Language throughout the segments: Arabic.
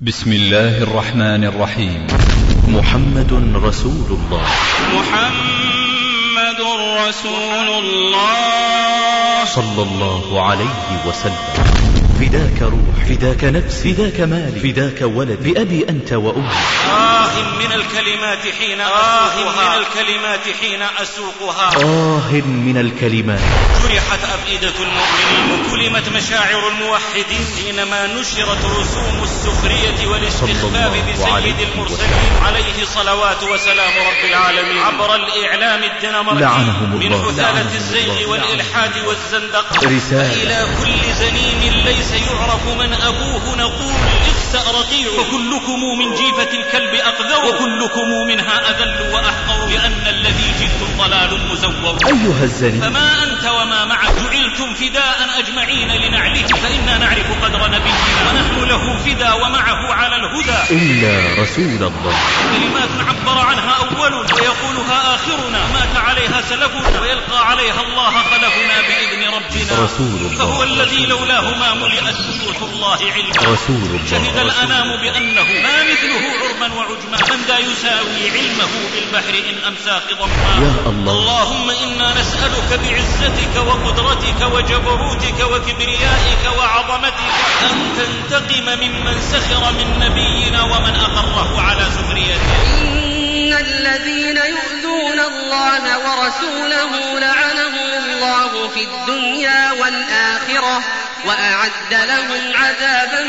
بسم الله الرحمن الرحيم. محمد رسول الله. محمد رسول الله. صلى الله عليه وسلم. فداك روح. فداك نفس. فداك مال. فداك ولد. بأبي أنت وأمي. آه من الكلمات حين آه من الكلمات حين أسوقها. آه من الكلمات. جرحت أفئدة المؤمنين وكلمت مشاعر الموحدين حينما نشرت رسوم السخرية والاستخفاف بسيد المرسلين عليه صلوات وسلام رب العالمين. عبر الإعلام الدنماركي لعنهم من. حثالة الزيغ. والإلحاد والزندقة رسالة. فإلى كل زنيم ليس يعرف من أبوه نقول اخسأ رقيع فكلكم من جيفة الكلب وكلكم منها أذل وأحقر لأن الذي جئتم ضلال مزور أيها الزني. فما أنت وما معك. جعلتم فداء أجمعين لنعله فإنا نعرف قدر نبينا ونحن له فدا ومعه على الهدى. إلا رسول الله. كلمات عبر عنها أول ويقولها آخرنا. مات عليها سلفنا ويلقى عليها الله خلفنا بإذن ربنا. رسول الله. فهو الذي لولاه ما ملئت سطوح الله علما. رسول الله. شهد الأنام بأنه ما مثله عرما وعجما. من ذا يساوي علمه بالبحر إن أمسى خضما يا الله. اللهم إنا نسألك بعزتك وقدرتك وجبروتك وكبريائك وعظمتك أن تنتقم ممن سخر من نبينا ومن أقره على سخريته إن الذين يؤذون الله ورسوله لعنهم الله في الدنيا والآخرة. وأعد لهم عذابا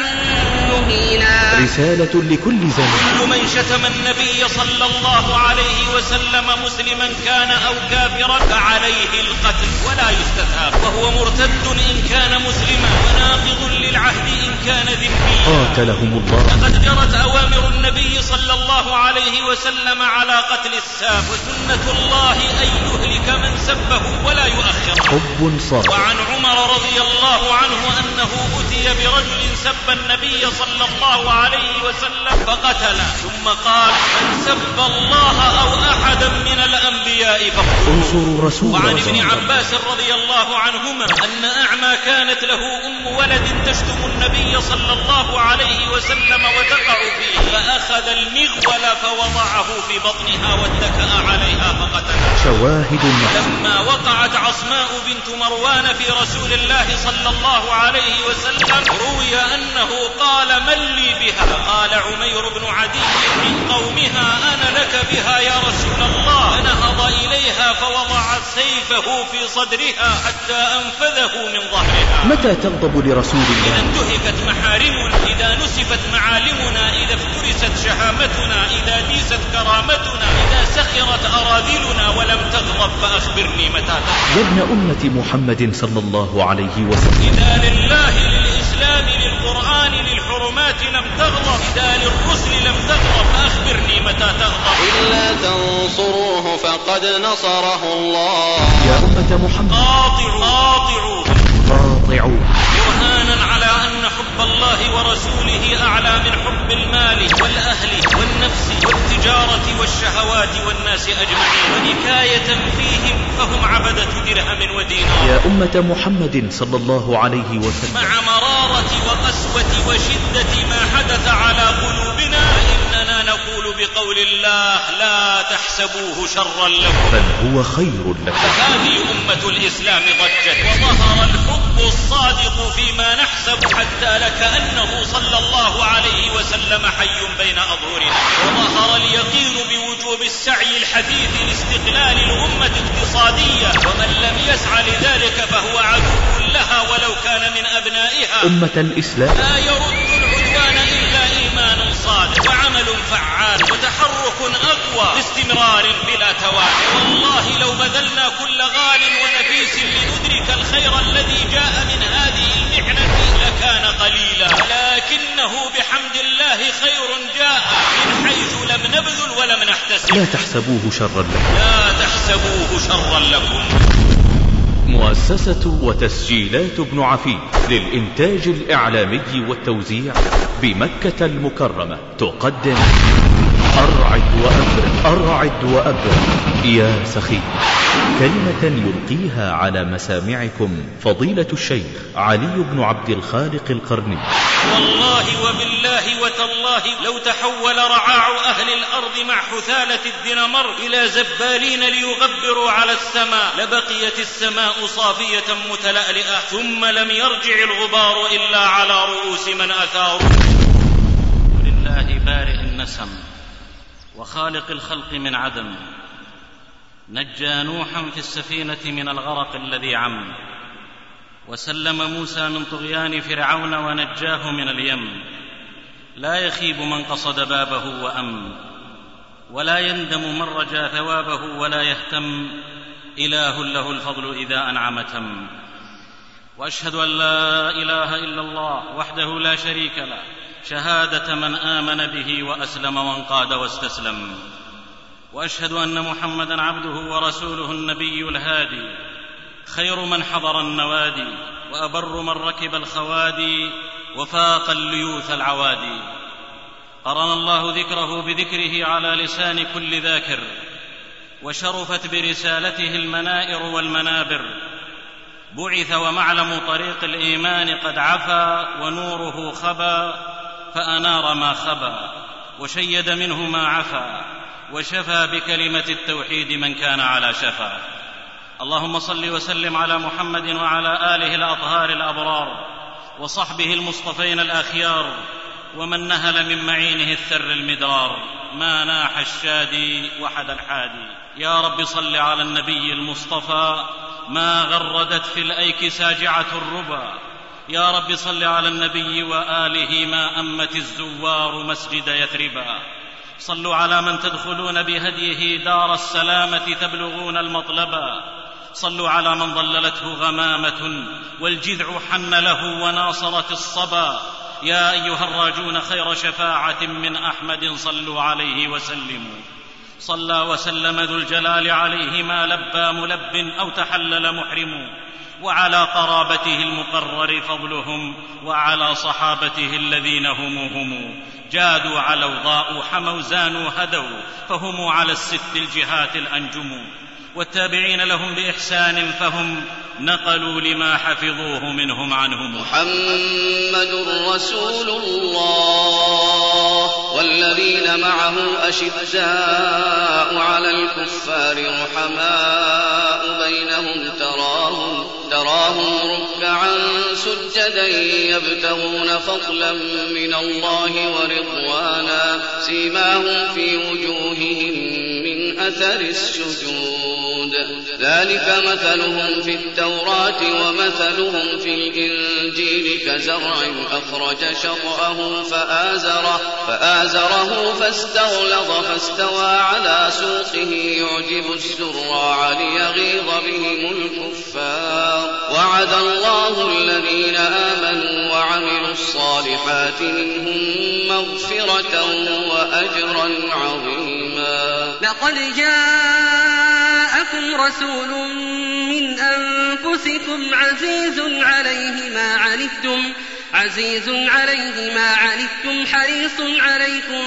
مهينا. رسالة لكل زمن. كل من شتم النبي صلى الله عليه وسلم مسلما كان أو كافرا فعليه القتل ولا يستثاب. وهو مرتد إن كان مسلما وناقض للعهد إن كان ذميا. قاتلهم الله. لقد جرت أوامر النبي صلى الله عليه وسلم على قتل الساب. وسنة الله أن يهلك من سبه ولا يؤخر. حب صادق وعن عمر رضي الله عنه أنه أتي برجل سب النبي صلى الله عليه وسلم فقتله ثم قال من سب الله أو أحدا من الأنبياء فاقتلوه وعن ابن عباس رضي الله عنهما أن أعمى كانت له أم ولد تشتم النبي صلى الله عليه وسلم وتقع فيه. فأخذ المغول فوضعه في بطنها واتكأ عليها فقتلها شواهد لما وقعت عصماء بنت مروان في رسول الله صلى الله عليه وسلم روي أنه قال من لي بها؟ قال عمير بن عدي. من قومها أنا لك بها يا رسول الله. فنهض إليها فوضع سيفه في صدرها حتى أنفذه من ظهرها. متى تغضب لرسول إذا الله انتهكت محارمنا. إذا نسفت معالمنا. إذا افترست شهامتنا. إذا ديست كرامتنا. إذا سخرت أراذلنا. ولم تغضب فأخبرني متى تغضب. يا ابن أمة محمد صلى الله عليه وسلم. إذا لله للإسلام للقرآن للحرمات لم تغضب إذا للرسل لم تغضب. فأخبرني متى تغضب. إلا تنصروه فقد نصره الله. يا أمة محمد. قاطعوا. قاطعوا. قاطعوا. برهانا حب الله ورسوله أعلى من حب المال والأهل والنفس والتجارة والشهوات والناس أجمعين. ونكاية فيهم فهم عبدة درهم ودينار. يا أمة محمد صلى الله عليه وسلم. مع مرارة وقسوة وشدة ما حدث على قلوبنا فإننا نقول بقول الله لا تحسبوه شرا لكم. بل هو خير لكم. فهذه أمة الإسلام ضجت وظهر الحب الصادق فيما نحسب حتى لكأنه صلى الله عليه وسلم حي بين أظهرنا. وظهر اليقين بوجوب السعي الحثيث لاستقلال الأمة اقتصاديا ومن لم يسعى لذلك فهو عدو لها ولو كان من أبنائها. أمة الإسلام. لا يرد العدوان إلا إيمان صادق وعمل فعال وتحرك أقوى باستمرار بلا تواني والله لو بذلنا كل غال ونفيس لندرك الخير الذي جاء من هذه المحنة لكان قليلا. لكنه بحمد الله خير جاء من حيث لم نبذل ولم نحتسب. لا تحسبوه شرا لكم. لا تحسبوه شرا لكم. مؤسسة وتسجيلات ابن عفيف للإنتاج الإعلامي والتوزيع بمكة المكرمة. تقدم أرعد وأبرد أرعد وأبرد. يا سخي كلمة يلقيها على مسامعكم فضيلة الشيخ علي بن عبد الخالق القرني. والله وبالله وتالله لو تحول رعاع أهل الأرض مع حثالة الدنمر إلى زبالين ليغبروا على السماء لبقيت السماء صافية متلألئة ثم لم يرجع الغبار إلا على رؤوس من أثاروا لله بارئ النسم وخالق الخلق من عدم. نجى نوحا في السفينة من الغرق الذي عم. وسلم موسى من طغيان فرعون ونجاه من اليم. لا يخيب من قصد بابه وأم. ولا يندم من رجا ثوابه ولا يهتم. إله له الفضل إذا أنعم تم. وأشهد أن لا إله إلا الله وحده لا شريك له. شهادة من آمن به وأسلم وانقاد واستسلم. وأشهد أن محمدا عبده ورسوله النبي الهادي خير من حضر النوادي وأبر من ركب الخوادي وفاق الليوث العوادي. قرن الله ذكره بذكره على لسان كل ذاكر وشرفت برسالته المنائر والمنابر. بعث ومعلم طريق الإيمان قد عفا ونوره خبا فأنار ما خبا وشيد منه ما عفا. وشفى بكلمة التوحيد من كان على شفا. اللهم صل وسلم على محمد وعلى آله الأطهار الأبرار وصحبه المصطفين الأخيار ومن نهل من معينه الثر المدرار. ما ناح الشادي وحد الحادي. يا رب صل على النبي المصطفى. ما غردت في الأيك ساجعة الربا. يا رب صل على النبي وآله ما أمت الزوار مسجد يثربا. صلوا على من تدخلون بهديه دار السلامة تبلغون المطلبا صلوا على من ظللته غمامة والجذع حن له وناصرت الصبا. يا أيها الراجون خير شفاعة من أحمد صلوا عليه وسلموا. صلى وسلم ذو الجلال عليه ما لبى ملب أو تحلل محرم. وعلى قرابته المقرر فضلهم وعلى صحابته الذين هم هم جادوا علوا ضاءوا حموا زانوا هدوا فهم على الست الجهات الأنجم والتابعين لهم بإحسان فهم نقلوا لما حفظوه منهم عنهم محمد رسول الله والذين معه أشداء على الكفار رحماء بينهم تراهم تراهم ركعا سجدا يبتغون فضلا من الله ورضوانا سيماهم في وجوههم أثر السجود. ذلك مثلهم في التوراة ومثلهم في الإنجيل كزرع أخرج شطأه فآزره فآزره فاستغلظ فاستوى على سوقه. يعجب الزراع ليغيظ بهم الكفار وعد الله الذين آمنوا وعملوا الصالحات منهم مغفرة وأجرا عظيما. لقد جاءكم رسول من أنفسكم عزيز عليه ما عنتم عزيز عليه ما عنتم حريص عليكم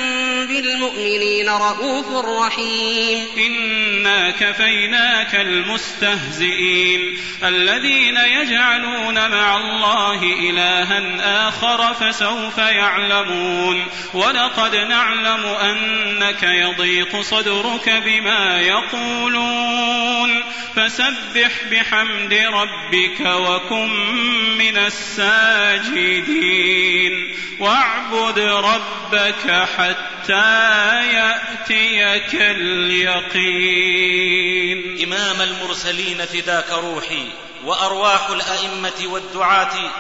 بالمؤمنين رؤوف رحيم. إنا كفيناك المستهزئين الذين يجعلون مع الله إلها آخر فسوف يعلمون ولقد نعلم أنك يضيق صدرك بما يقولون فسبح بحمد ربك وكن من الساجدين واعبد ربك حتى يأتيك اليقين. إمام المرسلين فداك روحي وأرواح الأئمة والدعاة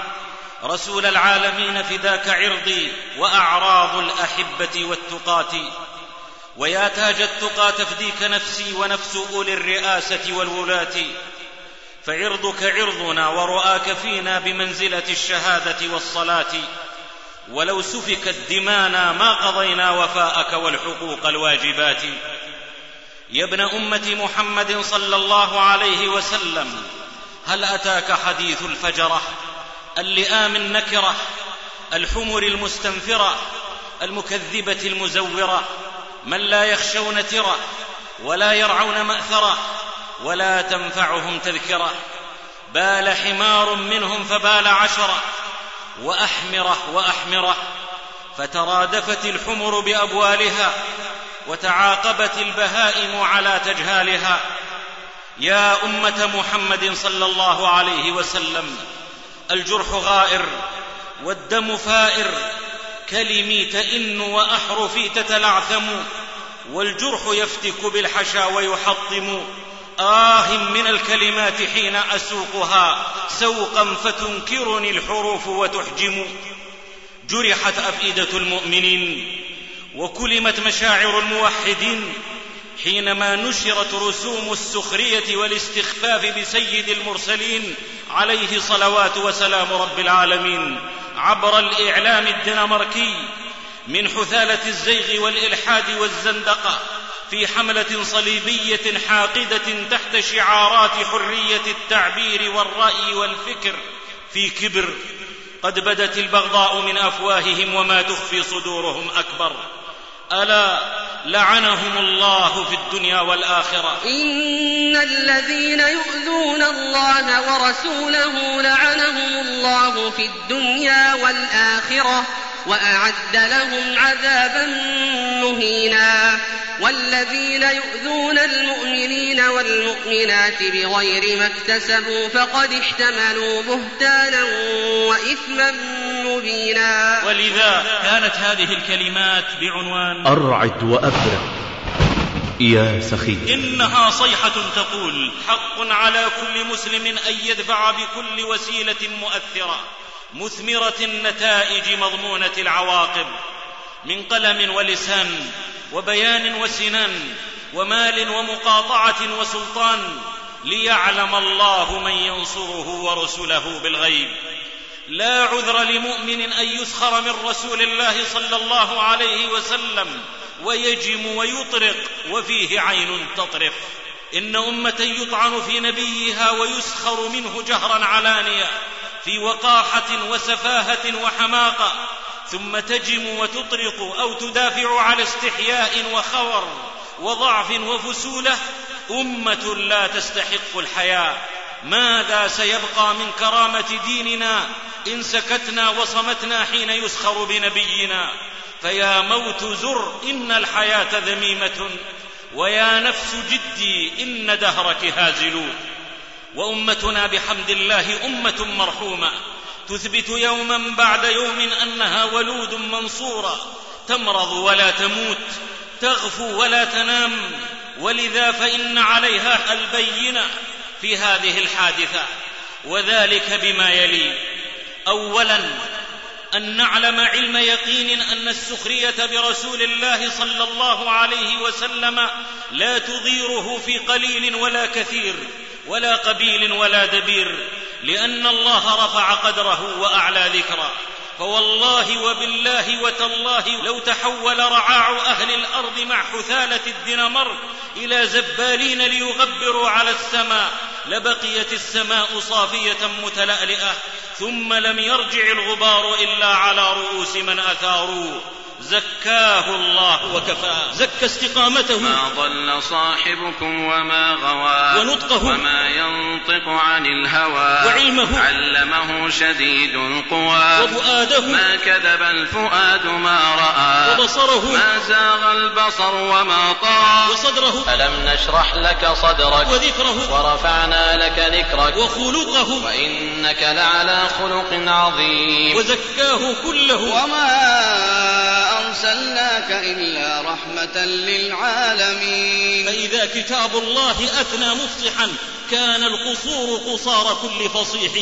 رسول العالمين فداك عرضي وأعراض الأحبة والتقاة. ويا تاج التقى تفديك نفسي ونفس أولي الرئاسة والولاة. فعرضك عرضنا ورؤاك فينا بمنزلة الشهادة والصلاة. ولو سفكت دمانا ما قضينا وفاءك والحقوق الواجبات. يا ابن أمة محمد صلى الله عليه وسلم هل أتاك حديث الفجرة اللئام النكرة الحمر المستنفرة المكذبة المزورة من لا يخشون ترة ولا يرعون مأثرة ولا تنفعهم تذكرة. بال حمار منهم فبال عشرة. وأحمرة وأحمرة. فترادفت الحمر بأبوالها. وتعاقبت البهائم على تجهالها. يا أمة محمد صلى الله عليه وسلم الجرح غائر والدم فائر. كلمي تئن وأحرفي تتلعثم والجرح يفتك بالحشا ويحطم. آه من الكلمات حين أسوقها سوقا فتنكرني الحروف وتحجم. جرحت أفئدة المؤمنين وكلمت مشاعر الموحدين حينما نشرت رسوم السخرية والاستخفاف بسيد المرسلين عليه صلوات وسلام رب العالمين عبر الإعلام الدنماركي من حثالة الزيغ والإلحاد والزندقة. في حملة صليبية حاقدة تحت شعارات حرية التعبير والرأي والفكر في كبر. قد بدت البغضاء من أفواههم وما تخفي صدورهم أكبر. ألا لعنهم الله في الدنيا والآخرة. إن الذين يؤذون الله ورسوله لعنهم الله في الدنيا والآخرة. وأعد لهم عذابا مهينا والذين يؤذون المؤمنين والمؤمنات بغير ما اكتسبوا فقد احتملوا بهتانا وإثما مبينا ولذا كانت هذه الكلمات بعنوان أرعد وأبرق. يا سخي إنها صيحة تقول حق على كل مسلم أن يدفع بكل وسيلة مؤثرة. مثمرة النتائج مضمونة العواقب من قلم ولسان وبيان وسنان ومال ومقاطعة وسلطان ليعلم الله من ينصره ورسله بالغيب. لا عذر لمؤمن أن يسخر من رسول الله صلى الله عليه وسلم ويجم ويطرق وفيه عين تطرف إن أمة يطعن في نبيها ويسخر منه جهرا علانية. في وقاحة وسفاهة وحماقة ثم تجم وتطرق أو تدافع على استحياء وخور وضعف وفسولة أمة لا تستحق الحياء. ماذا سيبقى من كرامة ديننا إن سكتنا وصمتنا حين يسخر بنبينا؟ فيا موت زر إن الحياة ذميمة ويا نفس جدي إن دهرك هازل وأمتنا بحمد الله أمة مرحومة. تثبت يوما بعد يوم أنها ولود منصورة. تمرض ولا تموت. تغفو ولا تنام. ولذا فإن عليها البينة في هذه الحادثة. وذلك بما يلي. اولا أن نعلم علم يقين أن السخرية برسول الله صلى الله عليه وسلم لا تضيره في قليل ولا كثير. ولا قبيل ولا دبير لأن الله رفع قدره وأعلى ذكره. فوالله وبالله وتالله لو تحول رعاع أهل الأرض مع حثالة الدنمرك إلى زبالين ليغبروا على السماء لبقيت السماء صافية متلألئة ثم لم يرجع الغبار إلا على رؤوس من أثاروا. زكاه الله. وكفاه زكى استقامته. ما ضل صاحبكم وما غوى. ونطقه. وما ينطق عن الهوى. وعلمه. علمه شديد القوى. وفؤاده. ما كذب الفؤاد ما رأى. وبصره. ما زاغ البصر وما طغى. وصدره. ألم نشرح لك صدرك؟ وذكره. ورفعنا لك ذكرك. وخلقه. وإنك لعلى خلق عظيم. وزكاه كله. وما أرسلناك إلا رحمة للعالمين. فإذا كتاب الله أثنى مفصحا كان القصور قصار كل فصيح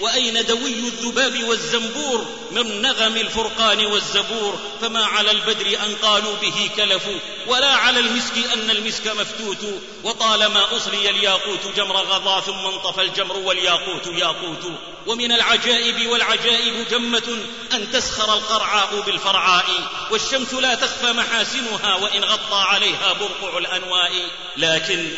وأين دوي الذباب والزنبور؟ من نغم الفرقان والزبور؟ فما على البدر أن قالوا به كلفوا ولا على المسك أن المسك مفتوت. وطالما أصلي الياقوت جمر غضا ثم انطفى الجمر والياقوت ياقوت. ومن العجائب والعجائب جمة أن تسخر القرعاء بالفرعاء. والشمس لا تخفى محاسنها وإن غطى عليها برقع الأنواء. لكن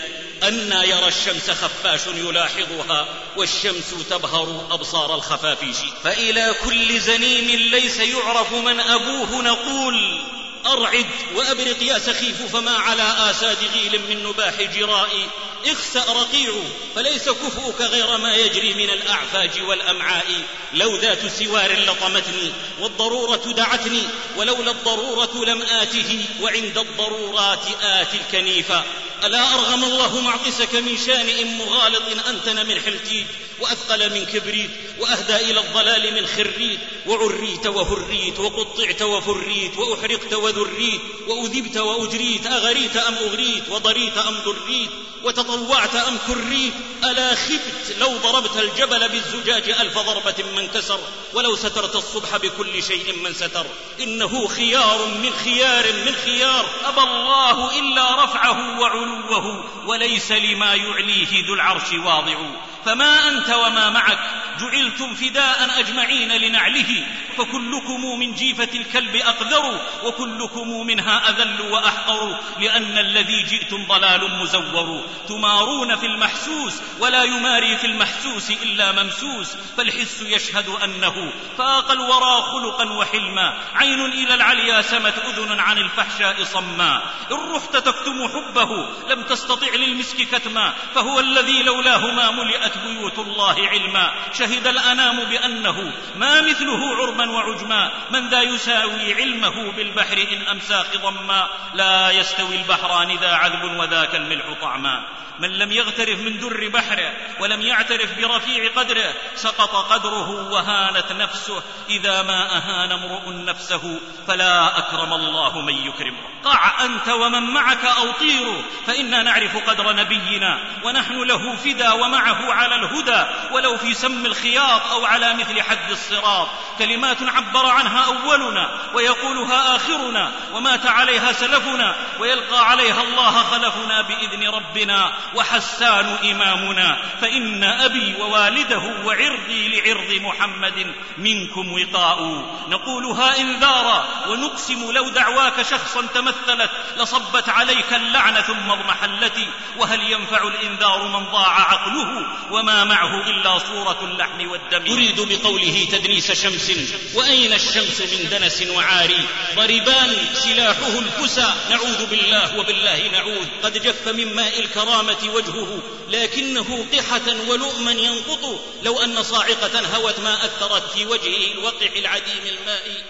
أنا يرى الشمس خفاش يلاحظها والشمس تبهر أبصار الخفافيش. فإلى كل زنيم ليس يعرف من أبوه نقول أرعد وأبرق يا سخيف فما على آساد غيل من نباح جرائي. اخسأ رقيع فليس كفؤك غير ما يجري من الأعفاج والأمعاء. لو ذات سوار لطمتني والضرورة دعتني ولولا الضرورة لم آته وعند الضرورات آتي الكنيفا ألا أرغم الله معطسك من شانئ مغالط أنتن من حلتيت وأثقل من كبريت وأهدى إلى الضلال من خريت وعريت وهريت وقطعت وفريت وأحرقت وذريت وأذبت وأجريت أغريت أم أغريت وضريت أم ضريت وتطوعت أم كريت ألا خبت لو ضربت الجبل بالزجاج ألف ضربة من كسر ولو سترت الصبح بكل شيء من ستر. إنه خيار من خيار من خيار أبى الله إلا رفعه وعلوه وليس لما يعليه ذو العرش واضع. فما أنت وما معك. جعلتم فداء أجمعين لنعله. فكلكم من جيفة الكلب أقذر وكلكم منها أذل وأحقر لأن الذي جئتم ضلال مزور. تمارون في المحسوس ولا يماري في المحسوس إلا ممسوس. فالحس يشهد أنه فاق الورى خلقا وحلما. عين إلى العليا سمت أذن عن الفحشاء صما. إن رحت تكتم حبه لم تستطع للمسك كتما. فهو الذي لولاه ما ملئت بيوت الله علما. شهد الأنام بأنه ما مثله عرما وعجما. من ذا يساوي علمه بالبحر إن أمسى خضما لا يستوي البحران ذا عذب وذاك الملح طعما. من لم يغترف من در بحره ولم يعترف برفيع قدره سقط قدره وهانت نفسه. إذا ما أهان امرؤ نفسه فلا أكرم الله من يكرمه. قع أنت ومن معك أو طيروا فإنا نعرف قدر نبينا. ونحن له فدا ومعه على الهدى. ولو في سم الخياط أو على مثل حد الصراط. كلمات عبر عنها أولنا ويقولها آخرنا ومات عليها سلفنا ويلقى عليها الله خلفنا بإذن ربنا وحسان إمامنا. فإن أبي ووالده وعرضي لعرض محمد منكم وقاء. نقولها إنذارا ونقسم لو دعواك شخصا تمثلت لصبت عليك اللعنة ثم اضمحلت. وهل ينفع الإنذار من ضاع عقله وما معه إلا صورة اللحم والدم. أريد بقوله تدنيس شمس. وأين الشمس من دنس وعاري ضربان سلاحه الكسى. نعوذ بالله وبالله نعوذ قد جف من ماء الكرامة وجهه لكنه قحة ولؤما ينقط. لو أن صاعقة هوت ما أثرت في وجهه الوقح العديم الماء.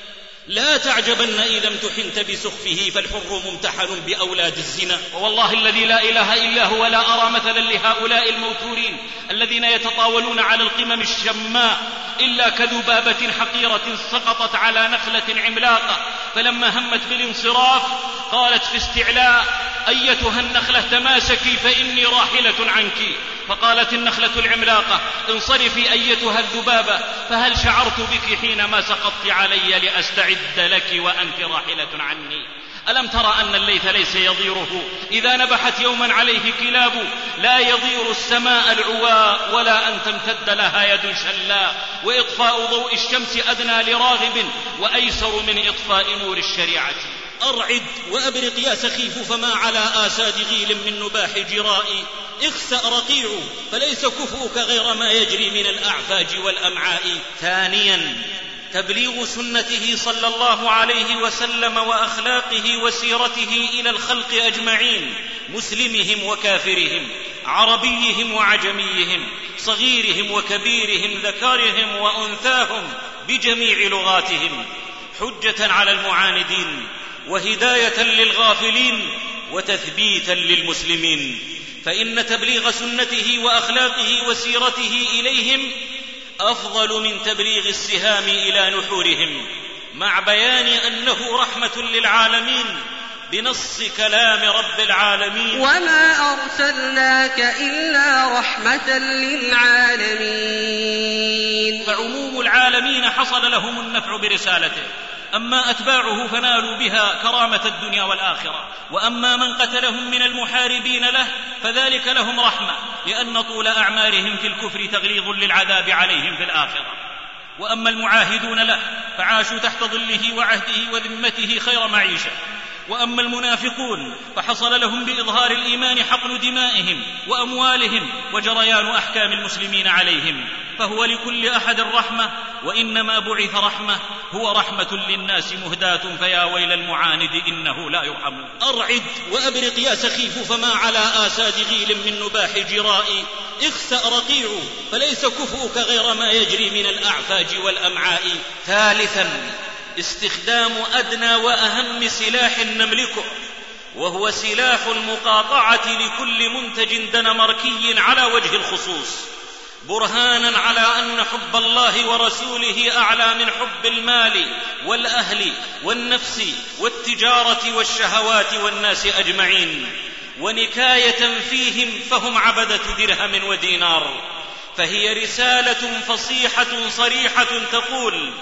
لا تعجبن إذا امتحنت بسخفه فالحر ممتحن بأولاد الزنا. ووالله الذي لا إله إلا هو لا أرى مثلا لهؤلاء الموتورين الذين يتطاولون على القمم الشماء إلا كذبابة حقيرة سقطت على نخلة عملاقة. فلما همت بالانصراف قالت في استعلاء أيتها النخلة تماسكي فإني راحلة عنك. فقالت النخلة العملاقة انصرفي أيتها الذبابة فهل شعرت بك حينما سقطت علي لأستعد لك وأنت راحلة عني؟ ألم ترى أن الليث ليس يضيره؟ إذا نبحت يوما عليه كلاب لا يضير السماء العواء ولا أن تمتد لها يد شلاء. وإطفاء ضوء الشمس أدنى لراغب وأيسر من إطفاء نور الشريعة. أرعد وأبرق يا سخيف فما على آساد غيل من نباح جرائي. اخسأ رقيع فليس كفؤك غير ما يجري من الأعفاج والأمعاء. ثانيا تبليغ سنته صلى الله عليه وسلم وأخلاقه وسيرته إلى الخلق أجمعين مسلمهم وكافرهم عربيهم وعجميهم صغيرهم وكبيرهم ذكرهم وأنثاهم بجميع لغاتهم. حجة على المعاندين وهداية للغافلين وتثبيتا للمسلمين. فإن تبليغ سنته وأخلاقه وسيرته إليهم أفضل من تبليغ السهام إلى نحورهم مع بيان أنه رحمة للعالمين بنص كلام رب العالمين. وما أرسلناك إلا رحمة للعالمين. فعموم العالمين حصل لهم النفع برسالته. أما أتباعه فنالوا بها كرامة الدنيا والآخرة. وأما من قتلهم من المحاربين له فذلك لهم رحمة لأن طول أعمارهم في الكفر تغليظ للعذاب عليهم في الآخرة. وأما المعاهدون له فعاشوا تحت ظله وعهده وذمته خير معيشة. وأما المنافقون فحصل لهم بإظهار الإيمان حقن دمائهم وأموالهم وجريان أحكام المسلمين عليهم. فهو لكل أحد رحمه وإنما بعث رحمة هو رحمة للناس مهداة فيا ويل المعاند إنه لا يرحم. أرعد وأبرق يا سخيف فما على آساد غيل من نباح جرائي. اخسا رقيع فليس كفؤك غير ما يجري من الأعفاج والأمعاء. ثالثا استخدام أدنى وأهم سلاح نملكه وهو سلاح المقاطعة لكل منتج دنماركي على وجه الخصوص برهانا على أن حب الله ورسوله أعلى من حب المال والأهل والنفس والتجارة والشهوات والناس أجمعين ونكاية فيهم فهم عبدة درهم ودينار فهي رسالة فصيحة صريحة تقول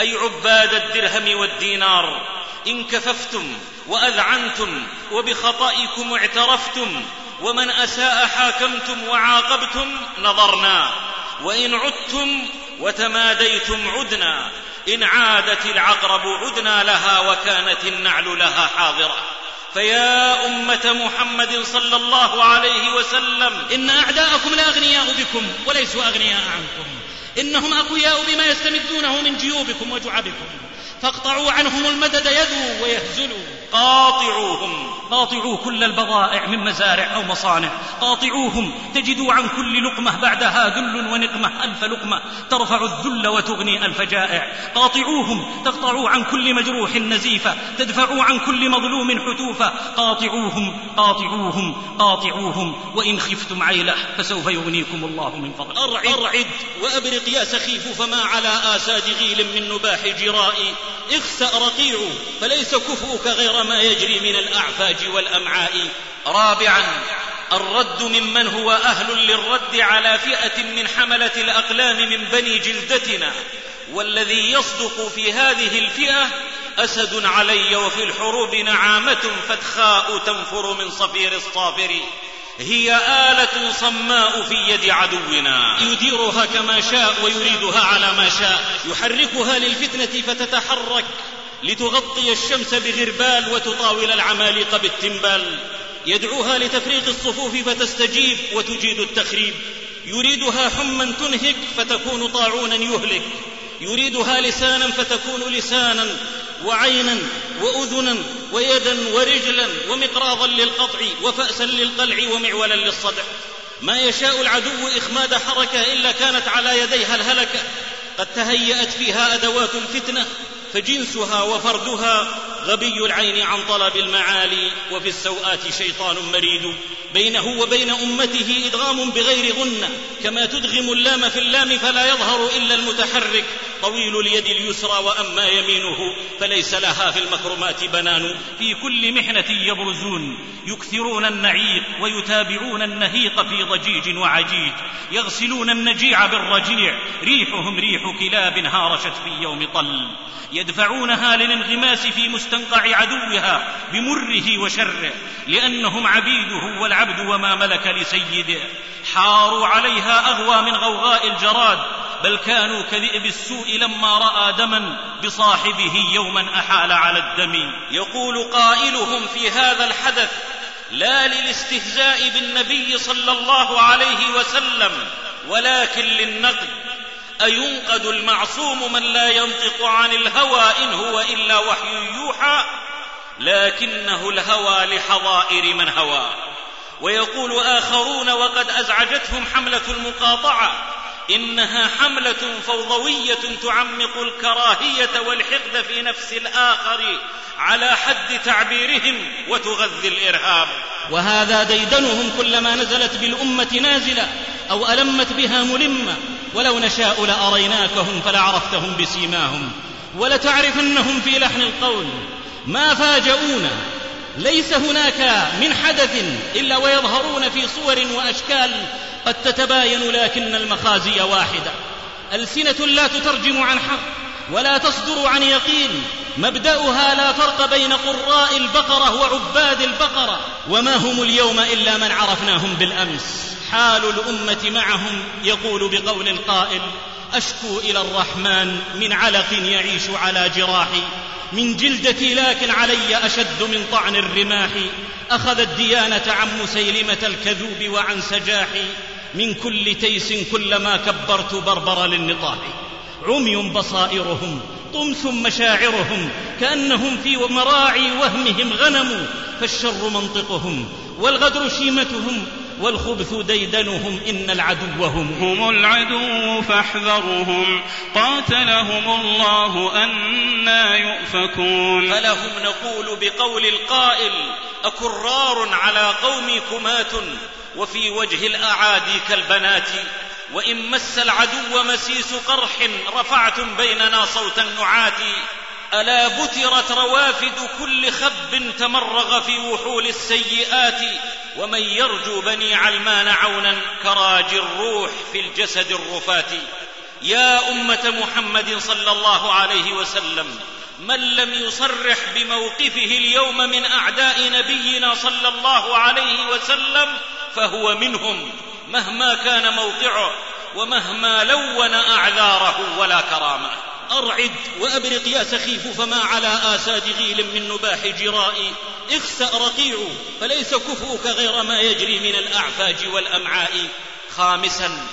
أي عباد الدرهم والدينار إن كففتم وأذعنتم وبخطئكم اعترفتم ومن أساء حاكمتم وعاقبتم نظرنا وإن عدتم وتماديتم عدنا إن عادت العقرب عدنا لها وكانت النعل لها حاضرة. فيا أمة محمد صلى الله عليه وسلم إن أعداءكم لأغنياء بكم وليسوا أغنياء عنكم. إنهم أقوياء بما يستمدونه من جيوبكم وجعبكم. فاقطعوا عنهم المدد يذوا ويهزلوا. قاطعوهم. قاطعوا كل البضائع من مزارع أو مصانع. قاطعوهم. تجدوا عن كل لقمة بعدها ذل ونقمة ألف لقمة. ترفع الذل وتغني ألف جائع. قاطعوهم. تقطعوا عن كل مجروح نزيفة. تدفعوا عن كل مظلوم حتوفة. قاطعوهم. قاطعوهم. قاطعوهم. وإن خفتم عيلة فسوف يغنيكم الله من فضله. أرعد, أرعد وأبرق يا سخيف فما على آساد غيل من نباح جرائي. اخسأ رقيع فليس كفؤك غير ما يجري من الأعفاج والأمعاء. رابعا الرد ممن هو أهل للرد على فئة من حملة الأقلام من بني جلدتنا. والذي يصدق في هذه الفئة أسد علي وفي الحروب نعامة فتخاء تنفر من صفير الصافر. هي آلة صماء في يد عدونا. يديرها كما شاء ويريدها على ما شاء. يحركها للفتنة فتتحرك. لتغطي الشمس بغربال وتطاول العمالقة بالتنبال يدعوها لتفريق الصفوف فتستجيب وتجيد التخريب. يريدها حما تنهك فتكون طاعونا يهلك. يريدها لسانا فتكون لسانا وعينا واذنا ويدا ورجلا ومقراضا للقطع وفاسا للقلع ومعولا للصدع. ما يشاء العدو إخماد حركة إلا كانت على يديها الهلكة. قد تهيأت فيها أدوات الفتنة. فجنسها وفردها غبي العين عن طلب المعالي وفي السوءات شيطان مريد. بينه وبين أمته إدغام بغير غنة كما تدغم اللام في اللام فلا يظهر إلا المتحرك طويل اليد اليسرى وأما يمينه فليس لها في المكرمات بنان في كل محنة يبرزون يكثرون النعيق ويتابعون النهيق في ضجيج وعجيج يغسلون النجيع بالرجيع ريحهم ريح كلاب هارشت في يوم طل يدفعونها للانغماس في مستنقع عدوها بمره وشره لأنهم عبيده والعبد وما ملك لسيده حاروا عليها أغوى من غوغاء الجراد بل كانوا كذئب السوء لما رأى دما بصاحبه يوما أحال على الدم. يقول قائلهم في هذا الحدث لا للاستهزاء بالنبي صلى الله عليه وسلم ولكن للنقد. أينقد المعصوم من لا ينطق عن الهوى إن هو إلا وحي يوحى لكنه الهوى لحظائر من هوى. ويقول آخرون وقد أزعجتهم حملة المقاطعة. إنها حملة فوضوية تعمق الكراهية والحقد في نفس الآخر على حد تعبيرهم وتغذي الإرهاب. وهذا ديدنهم كلما نزلت بالأمة نازلة أو ألمت بها ملمة. ولو نشاء لأريناكهم فلعرفتهم بسيماهم. ولتعرفنهم في لحن القول. ما فاجؤونا ليس هناك من حدث إلا ويظهرون في صور وأشكال قد تتباين لكن المخازي واحدة. ألسنة لا تترجم عن حق ولا تصدر عن يقين. مبدأها لا فرق بين قراء البقرة وعباد البقرة. وما هم اليوم إلا من عرفناهم بالأمس. حال الأمة معهم يقول بقول القائل أشكو إلى الرحمن من علق يعيش على جراحي من جلدتي لكن علي أشد من طعن الرماح أخذ الديانة عن مسيلمة الكذوب وعن سجاحي من كل تيس كلما كبرت بربر للنطاح. عمي بصائرهم طمس مشاعرهم كأنهم في مراعي وهمهم غنم فالشر منطقهم والغدر شيمتهم والخبث ديدنهم إن العدو هم. هم العدو فاحذرهم. قاتلهم الله أنا يؤفكون. فلهم نقول بقول القائل أكرار على قومي كمات وفي وجه الأعادي كالبنات. وإن مس العدو مسيس قرح رفعتم بيننا صوت النعات ألا بترت روافد كل خب تمرغ في وحول السيئات ومن يرجو بني علمان عونا كراج الروح في الجسد الرفات. يا أمة محمد صلى الله عليه وسلم من لم يصرح بموقفه اليوم من أعداء نبينا صلى الله عليه وسلم فهو منهم مهما كان موقعه ومهما لون أعذاره ولا كرامه. أرعد وأبرق يا سخيف فما على آساد غيل من نباح جرائي. اخسأ رقيع فليس كفؤك غير ما يجري من الأعفاج والأمعاء. خامسا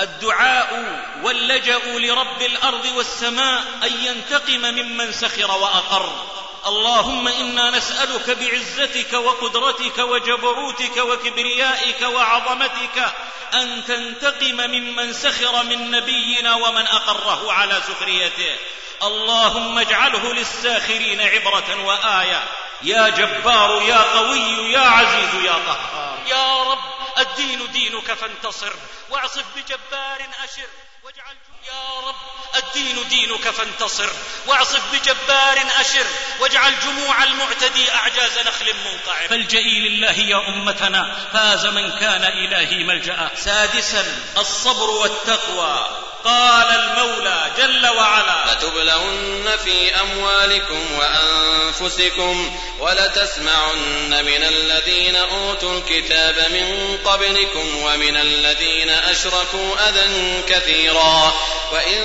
الدعاء واللجأ لرب الأرض والسماء أن ينتقم ممن سخر وأقر. اللهم إنا نسألك بعزتك وقدرتك وجبروتك وكبريائك وعظمتك أن تنتقم ممن سخر من نبينا ومن أقره على سخريته. اللهم اجعله للساخرين عبرة وآية. يا جبار يا قوي يا عزيز يا قهار. يا رب الدين دينك فانتصر. واعصف بجبار أشر. واجعل يا رب الدين دينك فانتصر واعصف بجبار أشر واجعل جموع المعتدي أعجاز نخل منقعر. فالجئي لله يا أمتنا فاز من كان إلهي ملجأ. سادسا الصبر والتقوى. قال المولى جل وعلا. لتبلون في أموالكم وأنفسكم ولتسمعن من الذين أوتوا الكتاب من قبلكم ومن الذين أشركوا أذى كثيرا. وإن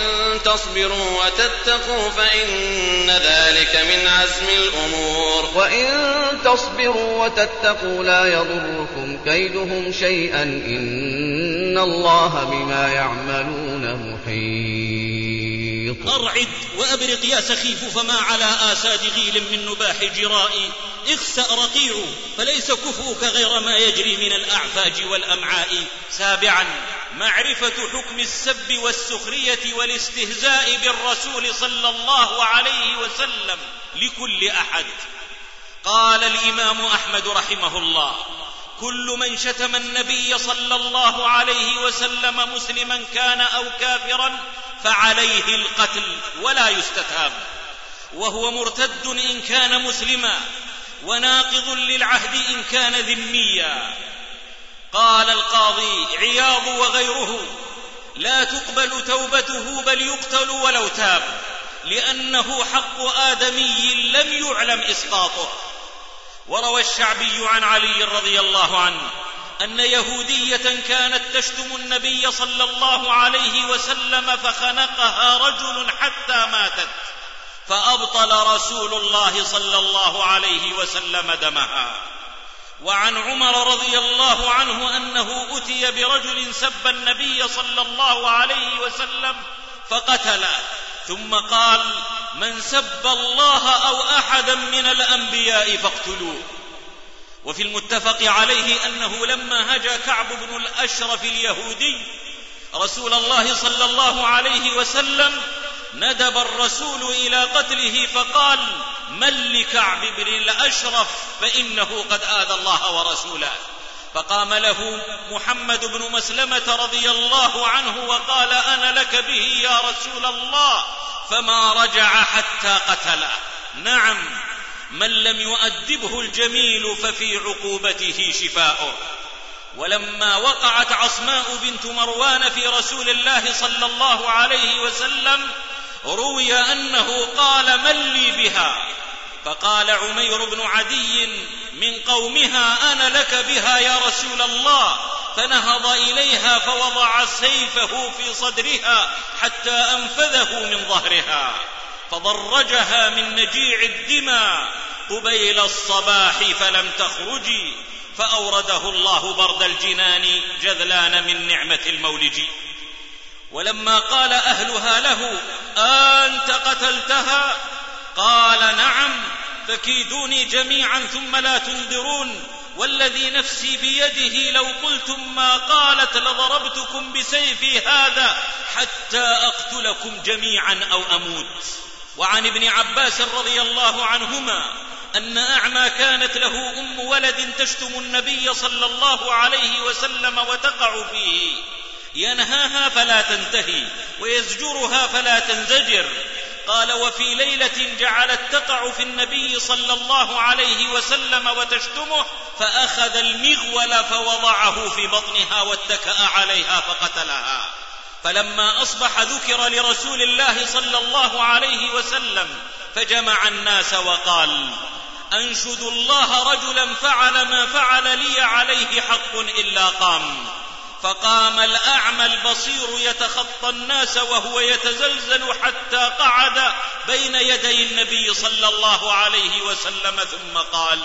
تصبروا وتتقوا فإن ذلك من عزم الأمور. وإن تصبروا وتتقوا لا يضركم كيدهم شيئا إن الله بما يعملون. أرعد وأبرق يا سخيف فما على آساد غيل من نباح جرائي. اخسأ رقيع فليس كفؤك غير ما يجري من الأعفاج والأمعاء. سابعا معرفة حكم السب والسخرية والاستهزاء بالرسول صلى الله عليه وسلم لكل أحد. قال الإمام أحمد رحمه الله كل من شتم النبي صلى الله عليه وسلم مسلما كان أو كافرا فعليه القتل ولا يستتاب وهو مرتد إن كان مسلما وناقض للعهد إن كان ذميا. قال القاضي عياض وغيره لا تقبل توبته بل يقتل ولو تاب لأنه حق آدمي لم يعلم إسقاطه. وروى الشعبي عن علي رضي الله عنه أن يهودية كانت تشتم النبي صلى الله عليه وسلم فخنقها رجل حتى ماتت فأبطل رسول الله صلى الله عليه وسلم دمها. وعن عمر رضي الله عنه أنه أتي برجل سب النبي صلى الله عليه وسلم فقتله ثم قال من سب الله أو أحدا من الأنبياء فاقتلوه. وفي المتفق عليه أنه لما هجا كعب بن الأشرف اليهودي رسول الله صلى الله عليه وسلم ندب الرسول إلى قتله فقال من لكعب بن الأشرف؟ فإنه قد آذى الله ورسوله. فقام له محمد بن مسلمة رضي الله عنه وقال أنا لك به يا رسول الله. فما رجع حتى قتله. نعم من لم يؤدبه الجميل ففي عقوبته شفاؤه ولما وقعت عصماء بنت مروان في رسول الله صلى الله عليه وسلم روي أنه قال من لي بها؟ فقال عمير بن عدي من قومها أنا لك بها يا رسول الله. فنهض إليها فوضع سيفه في صدرها حتى أنفذه من ظهرها. فضرجها من نجيع الدماء قبيل الصباح فلم تخرجي فأورده الله برد الجنان جذلان من نعمة المولج. ولما قال أهلها له أنت قتلتها؟ قال نعم فكيدوني جميعا ثم لا تنذرون. والذي نفسي بيده لو قلتم ما قالت لضربتكم بسيفي هذا حتى أقتلكم جميعا أو أموت. وعن ابن عباس رضي الله عنهما أن أعمى كانت له أم ولد تشتم النبي صلى الله عليه وسلم وتقع فيه. ينهاها فلا تنتهي ويزجرها فلا تنزجر. قال وفي ليلة جعلت تقع في النبي صلى الله عليه وسلم وتشتمه فأخذ المغول فوضعه في بطنها واتكأ عليها فقتلها. فلما أصبح ذكر لرسول الله صلى الله عليه وسلم فجمع الناس وقال انشد الله رجلا فعل ما فعل لي عليه حق إلا قام. فقام الأعمى البصير يتخطى الناس وهو يتزلزل حتى قعد بين يدي النبي صلى الله عليه وسلم ثم قال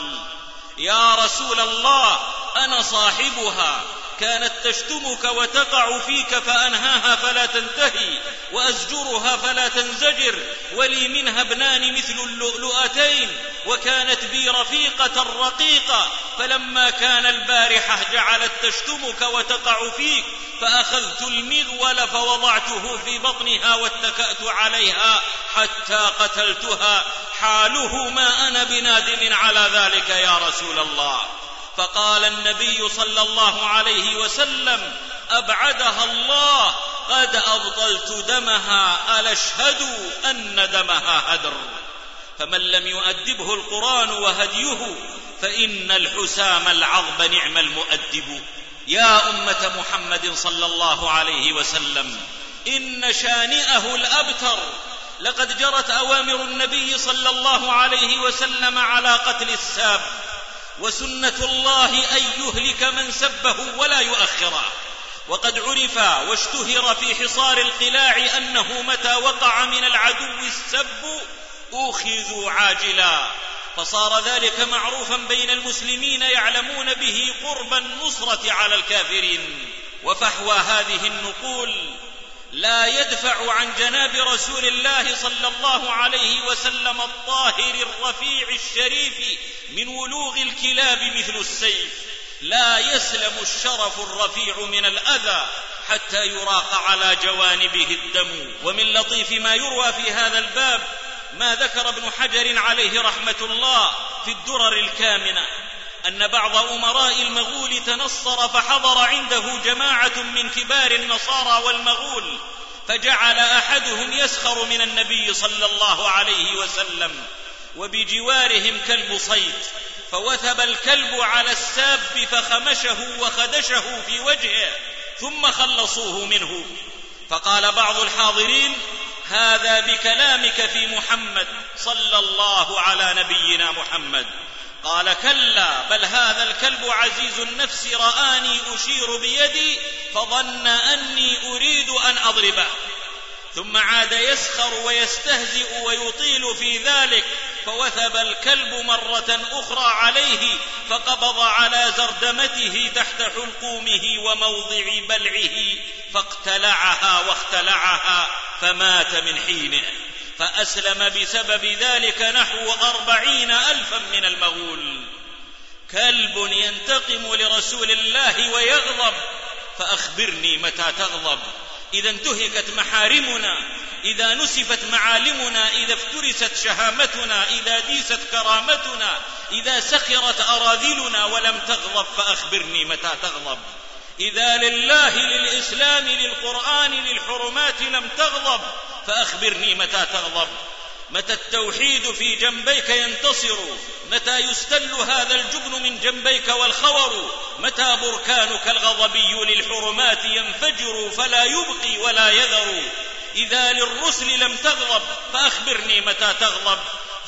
يا رسول الله أنا صاحبها. كانت تشتمك وتقع فيك فأنهاها فلا تنتهي وأزجرها فلا تنزجر ولي منها ابنان مثل اللؤلؤتين وكانت بي رفيقة رقيقة فلما كان البارحه جعلت تشتمك وتقع فيك فأخذت المغول فوضعته في بطنها واتكأت عليها حتى قتلتها حاله ما أنا بنادم على ذلك يا رسول الله. فقال النبي صلى الله عليه وسلم أبعدها الله قد أبطلت دمها الا اشهدوا أن دمها هدر. فمن لم يؤدبه القرآن وهديه فإن الحسام العظب نعم المؤدب. يا أمة محمد صلى الله عليه وسلم إن شانئه الأبتر. لقد جرت أوامر النبي صلى الله عليه وسلم على قتل الساب. وسنة الله أن يهلك من سبه ولا يؤخره. وقد عرف واشتهر في حصار القلاع أنه متى وقع من العدو السب أوخذوا عاجلا. فصار ذلك معروفا بين المسلمين يعلمون به قرب النصرة على الكافرين. وفحوى هذه النقول لا يدفع عن جناب رسول الله صلى الله عليه وسلم الطاهر الرفيع الشريف من ولوغ الكلاب مثل السيف. لا يسلم الشرف الرفيع من الأذى حتى يراق على جوانبه الدم. ومن لطيف ما يروى في هذا الباب ما ذكر ابن حجر عليه رحمة الله في الدرر الكامنة. أن بعض أمراء المغول تنصر فحضر عنده جماعة من كبار النصارى والمغول فجعل أحدهم يسخر من النبي صلى الله عليه وسلم وبجوارهم كلب صيد فوثب الكلب على الساب فخمشه وخدشه في وجهه ثم خلصوه منه. فقال بعض الحاضرين هذا بكلامك في محمد صلى الله على نبينا محمد. قال كلا بل هذا الكلب عزيز النفس رآني أشير بيدي فظن أني أريد أن أضربه. ثم عاد يسخر ويستهزئ ويطيل في ذلك فوثب الكلب مرة أخرى عليه فقبض على زردمته تحت حلقومه وموضع بلعه فاقتلعها واختلعها فمات من حينه. فأسلم بسبب ذلك نحو أربعين ألفا من المغول كلب ينتقم لرسول الله ويغضب. فأخبرني متى تغضب. إذا انتهكت محارمنا. إذا نسفت معالمنا. إذا افترست شهامتنا. إذا ديست كرامتنا. إذا سخرت أراذلنا ولم تغضب. فأخبرني متى تغضب. إذا لله للإسلام للقرآن للحرمات لم تغضب. فأخبرني متى تغضب. متى التوحيد في جنبيك ينتصر. متى يستل هذا الجبن من جنبيك والخور. متى بركانك الغضبي للحرمات ينفجر فلا يبقي ولا يذر. إذا للرسل لم تغضب فأخبرني متى تغضب.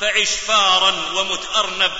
فعش فارا ومت أرنب.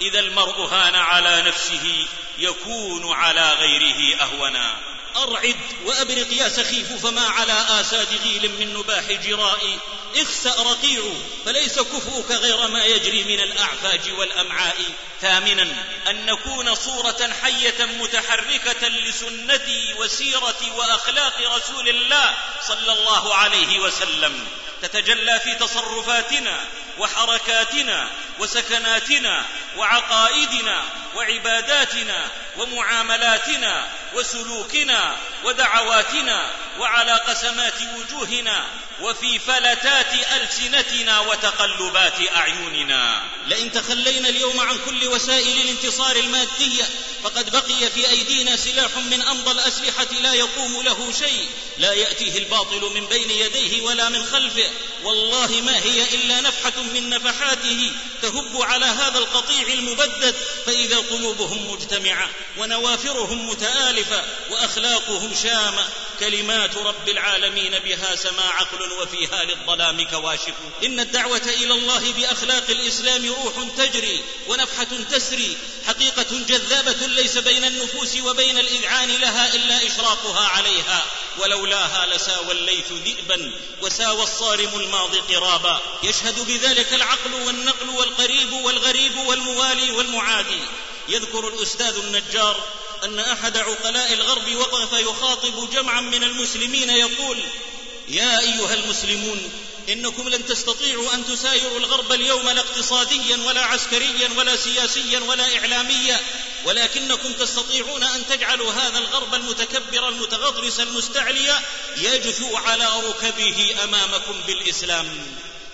إذا المرء هان على نفسه يكون على غيره أهونا. أرعد وأبرق يا سخيف فما على آساد غيل من نباح جرائي. اخسأ رقيع فليس كفؤك غير ما يجري من الأعفاج والأمعاء. ثامنا أن نكون صورة حية متحركة لسنتي وسيرة وأخلاق رسول الله صلى الله عليه وسلم. تتجلى في تصرفاتنا وحركاتنا وسكناتنا وعقائدنا وعباداتنا ومعاملاتنا وسلوكنا ودعواتنا وعلى قسمات وجوهنا وفي فلتات ألسنتنا وتقلبات أعيننا. لئن تخلينا اليوم عن كل وسائل الانتصار المادية فقد بقي في أيدينا سلاح من أمضى الأسلحة لا يقوم له شيء. لا يأتيه الباطل من بين يديه ولا من خلفه. والله ما هي إلا نفحة من نفحاته تهب على هذا القطيع المبدد فإذا قلوبهم مجتمعة ونوافرهم متآلفة وأخلاقهم شامة كلمات رب العالمين بها سما عقل وفيها للظلام كواشف. إن الدعوة إلى الله بأخلاق الإسلام روح تجري ونفحة تسري حقيقة جذابة ليس بين النفوس وبين الإذعان لها إلا إشراقها عليها. ولولاها لساوى الليث ذئبا وساوى الصارم الماضي قرابا. يشهد بذلك العقل والنقل والقريب والغريب والموالي والمعادي. يذكر الأستاذ النجار أن أحد عقلاء الغرب وقف يخاطب جمعا من المسلمين يقول يا أيها المسلمون إنكم لن تستطيعوا أن تسايروا الغرب اليوم لا اقتصاديا ولا عسكريا ولا سياسيا ولا إعلاميا ولكنكم تستطيعون أن تجعلوا هذا الغرب المتكبر المتغطرس المستعلي يجثو على ركبه أمامكم بالإسلام.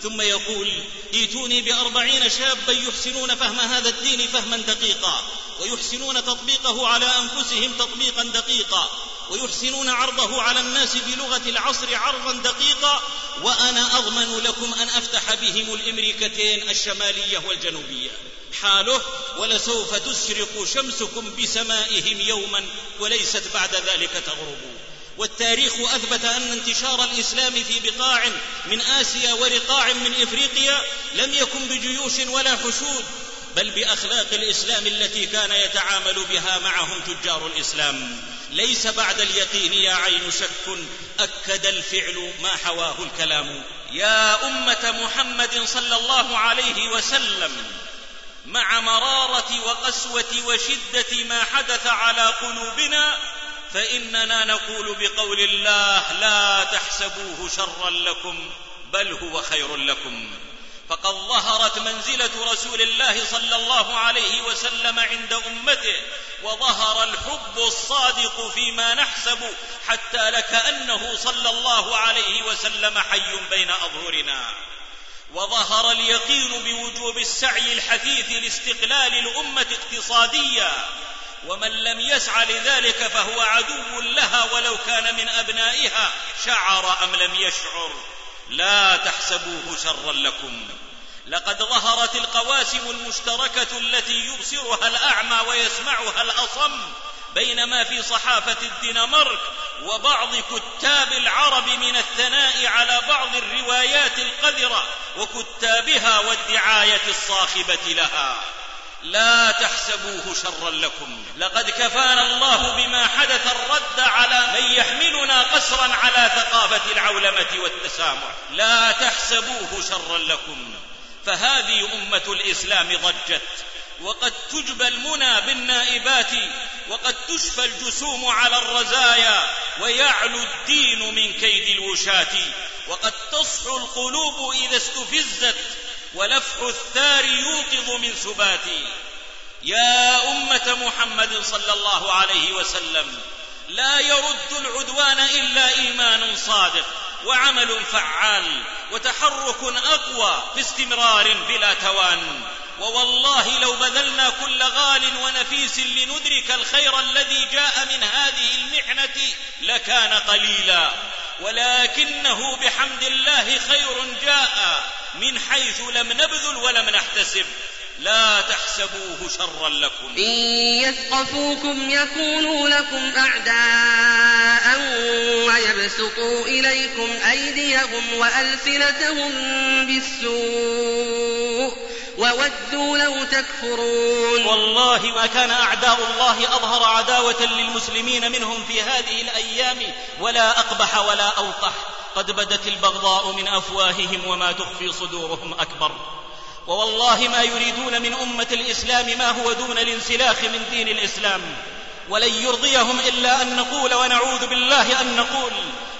ثم يقول ائتوني بأربعين شابا يحسنون فهم هذا الدين فهما دقيقا ويحسنون تطبيقه على أنفسهم تطبيقا دقيقا. ويحسنون عرضه على الناس بلغة العصر عرضا دقيقا وأنا أضمن لكم أن أفتح بهم الإمريكتين الشمالية والجنوبية. حاله ولسوف تشرق شمسكم بسمائهم يوما وليست بعد ذلك تغرب. والتاريخ أثبت أن انتشار الإسلام في بقاع من آسيا ورقاع من إفريقيا لم يكن بجيوش ولا حشود بل بأخلاق الإسلام التي كان يتعامل بها معهم تجار الإسلام. ليس بعد اليقين يا عين شك أكد الفعل ما حواه الكلام. يا أمة محمد صلى الله عليه وسلم مع مرارة وقسوة وشدة ما حدث على قلوبنا فإننا نقول بقول الله لا تحسبوه شرا لكم بل هو خير لكم. فقد ظهرت منزلة رسول الله صلى الله عليه وسلم عند أمته وظهر الحب الصادق فيما نحسب حتى لكأنه صلى الله عليه وسلم حي بين أظهرنا. وظهر اليقين بوجوب السعي الحثيث لاستقلال الأمة اقتصاديا ومن لم يسع لذلك فهو عدو لها ولو كان من أبنائها شعر أم لم يشعر. لا تحسبوه شرا لكم. لقد ظهرت القواسم المشتركة التي يبصرها الأعمى ويسمعها الأصم بينما في صحافة الدنمارك وبعض كتاب العرب من الثناء على بعض الروايات القذرة وكتابها والدعاية الصاخبة لها. لا تحسبوه شرا لكم. لقد كفانا الله بما حدث الرد على من يحملنا قسرا على ثقافة العولمة والتسامح. لا تحسبوه شرا لكم. فهذه أمة الإسلام ضجت. وقد تجبى المنى بالنائبات. وقد تشفى الجسوم على الرزايا. ويعلو الدين من كيد الوشاة. وقد تصحو القلوب إذا استفزت. ولفح الثار يوقظ من ثباتي يا أمة محمد صلى الله عليه وسلم لا يرد العدوان إلا إيمان صادق وعمل فعال وتحرك أقوى في استمرار بلا توان. ووالله لو بذلنا كل غال ونفيس لندرك الخير الذي جاء من هذه المحنة لكان قليلا. ولكنه بحمد الله خير جاء من حيث لم نبذل ولم نحتسب. لا تحسبوه شرا لكم. إن يثقفوكم يكونوا لكم أعداء ويبسطوا إليكم أيديهم وألسنتهم بالسوء وودوا لو تكفرون. والله ما كان أعداء الله أظهر عداوة للمسلمين منهم في هذه الأيام ولا أقبح ولا أوقح قد بدت البغضاء من أفواههم وما تخفي صدورهم أكبر. ووالله ما يريدون من أمة الإسلام ما هو دون الانسلاخ من دين الإسلام. ولن يرضيهم إلا أن نقول ونعوذ بالله أن نقول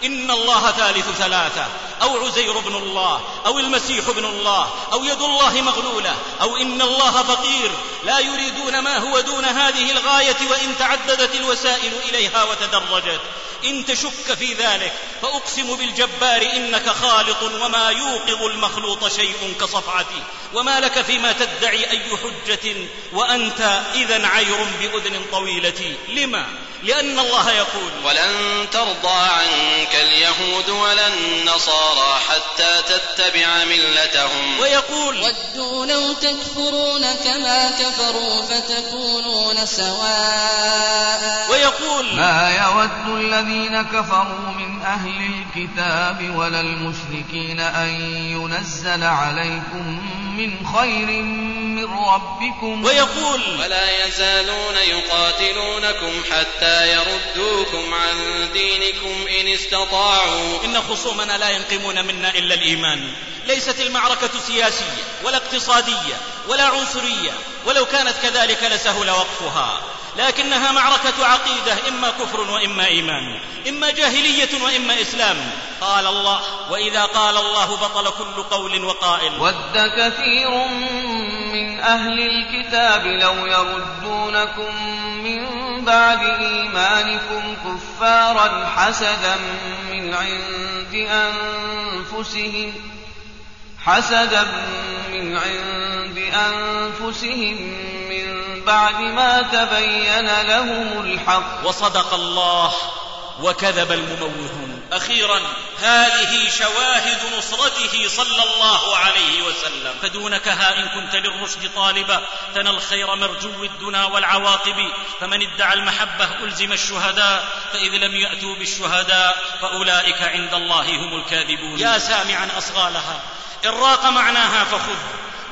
إن الله ثالث ثلاثة. أو عزير بن الله أو المسيح بن الله أو يد الله مغلولة أو إن الله فقير. لا يريدون ما هو دون هذه الغاية وإن تعددت الوسائل إليها وتدرجت. إن تشك في ذلك فأقسم بالجبار إنك خالط وما يوقظ المخلوط شيء كصفعتي وما لك فيما تدعي أي حجة وأنت إذا عير بأذن طويلة. لما؟ لأن الله يقول ولن ترضى عنك اليهود ولا النصارى حتى تتبع ملتهم. ويقول ودوا لو تكفرون كما كفروا فتكونون سواء. ويقول ما يود الذين كفروا من أهل الكتاب ولا المشركين أن ينزل عليكم من خير من ربكم. ويقول ولا يزالون يقاتلونكم حتى يردوكم عن دينكم إن استطاعوا. إن خصومنا لا ينقمون منا إلا الإيمان. ليست المعركة سياسية ولا اقتصادية ولا عنصرية ولو كانت كذلك لسهل وقفها. لكنها معركة عقيدة إما كفر وإما إيمان إما جاهلية وإما إسلام. قال الله وإذا قال الله بطل كل قول وقائل. ود كثير من أهل الكتاب لو يردونكم من بعد إيمانكم كفارا حسدا من عند أنفسهم حسدا من عند أنفسهم من بعد ما تبين لهم الحق. وصدق الله. وكذب المموهون. أخيرا هذه شواهد نصرته صلى الله عليه وسلم. فدونك ها إن كنت للرشد طالبا ثنى الخير مرجو الدنا والعواقب. فمن ادعى المحبة ألزم الشهداء فإذ لم يأتوا بالشهداء فأولئك عند الله هم الكاذبون. يا سامعا أصغالها إن راق معناها فخذ.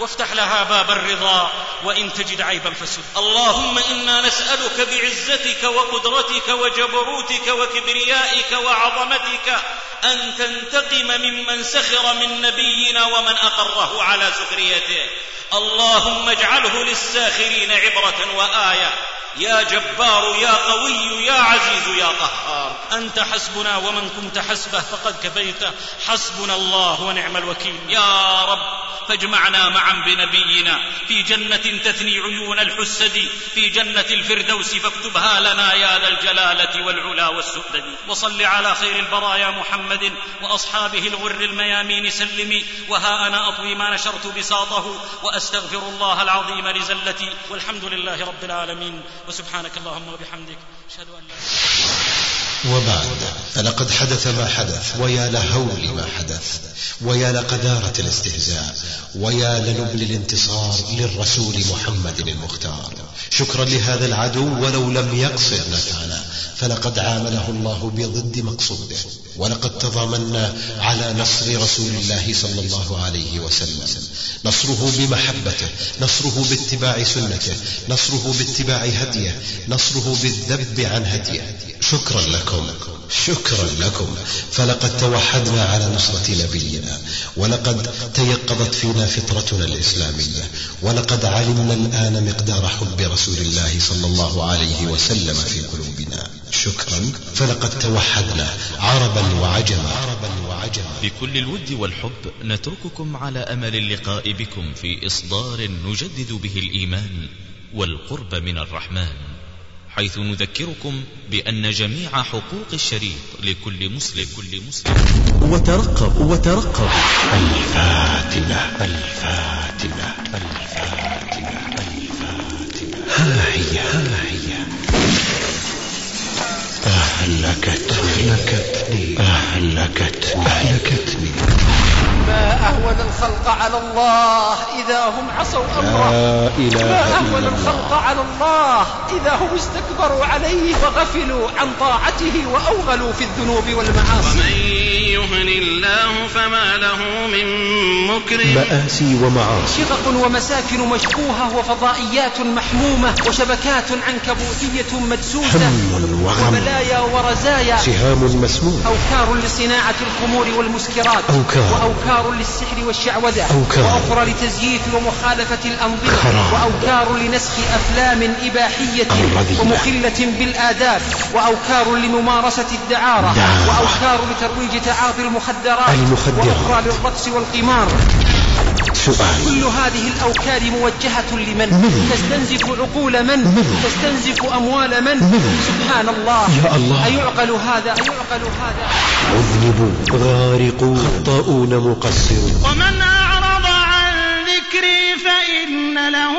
وافتح لها باب الرضا وإن تجد عيبا فسد. اللهم إنا نسألك بعزتك وقدرتك وجبروتك وكبريائك وعظمتك أن تنتقم ممن سخر من نبينا ومن أقره على سخريته. اللهم اجعله للساخرين عبرة وآية. يا جبار يا قوي يا عزيز يا قهار. أنت حسبنا ومن كنت حسبه فقد كفيته. حسبنا الله ونعم الوكيل. يا رب فاجمعنا معا بنبينا. في جنة تثني عيون الحسد في جنة الفردوس فاكتبها لنا يا ذا الجلالة والعلا والسؤدد. وصل على خير البرايا محمد وأصحابه الغر الميامين سلمي. وها أنا أطوي ما نشرت بساطه. وأستغفر الله العظيم لزلتي. والحمد لله رب العالمين. وسبحانك اللهم وبحمدك أشهد أن لا وبعد فلقد حدث ما حدث ويا لهول ما حدث ويا لقذارة الاستهزاء ويا لنبل الانتصار للرسول محمد المختار شكرا لهذا العدو ولو لم يقصد نفعنا فلقد عامله الله بضد مقصوده. ولقد تضامنا على نصر رسول الله صلى الله عليه وسلم. نصره بمحبته نصره باتباع سنته نصره باتباع هديه نصره بالذب عن هديه. شكرا لكم. شكرا لكم. فلقد توحدنا على نصرة نبينا. ولقد تيقظت فينا فطرتنا الإسلامية. ولقد علمنا الآن مقدار حب رسول الله صلى الله عليه وسلم في قلوبنا. شكرا. فلقد توحدنا عربا وعجما عربا وعجما. بكل الود والحب نترككم على أمل اللقاء بكم في إصدار نجدد به الإيمان والقرب من الرحمن. حيث نذكركم بأن جميع حقوق الشريط لكل مسلم. كل مسلم وترقب وترقب. الفاتنة الفاتنة الفاتنة الفاتنة. ها هي ها هي. أهلكت أهلكتني. أهلكتني. أهلكتني. ما أهون الخلق على الله إذا هم عصوا أمره. لا إله ما أهون الخلق على الله إذا هم استكبروا عليه وغفلوا عن طاعته وأوغلوا في الذنوب والمعاصي. ومن يهن الله فما له من مكرم مآسي ومعاصي. شقق ومساكن مشبوهة وفضائيات محمومة وشبكات عنكبوتية مدسوسة هم وغم وبلايا ورزايا. سهام مسموم. أوكار لصناعة الخمور والمسكرات. أوكار. وأوكار للسحر والشعوذة. أوكار. وأخرى لتزييف ومخالفة الأنظمة. وأوكار لنسخ أفلام إباحية الرذيلة. ومخلة بالآداب وأوكار لممارسة الدعارة دعارة. وأوكار لترويج تعاطي المخدرات المخدرات. وأخرى للرقص والقمار سؤال كل هذه الأوكار موجهة لمن من؟ تستنزف عقول من من؟ تستنزف أموال من من؟ سبحان الله يا الله. أيعقل هذا أيعقل هذا مذنبون غارقون خطاؤون مقصرون ومن أعرض عن ذكري فإن له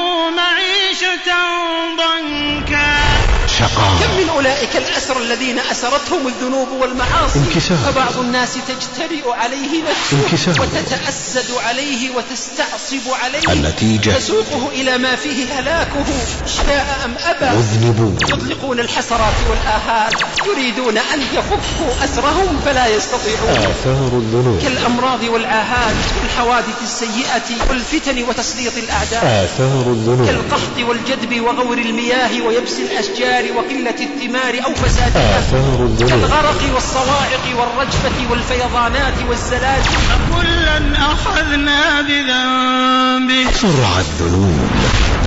معيشة ضنكا كم شقاء من أولئك الأسر الذين أسرتهم الذنوب والمعاصي؟ انكسار. فبعض الناس تجترئ عليه نفسه انكسار. وتتأسد عليه وتستعصب عليه. النتيجة. تسوقه إلى ما فيه هلاكه. شاء أم أبى؟ مذنبون يطلقون الحسرات والآهات. يريدون أن يفكوا أسرهم فلا يستطيعون. آثار الذنوب. كالأمراض والعاهات والحوادث السيئة والفتن وتسليط الأعداء. آثار الذنوب. كالقحط والجدب وغور المياه ويبس الأشجار. وقلة الثمار أو فسادها الذنوب كالغرق والصواعق والرجفة والفيضانات والزلازل كلا أخذنا بذنبه. سرع الذنوب.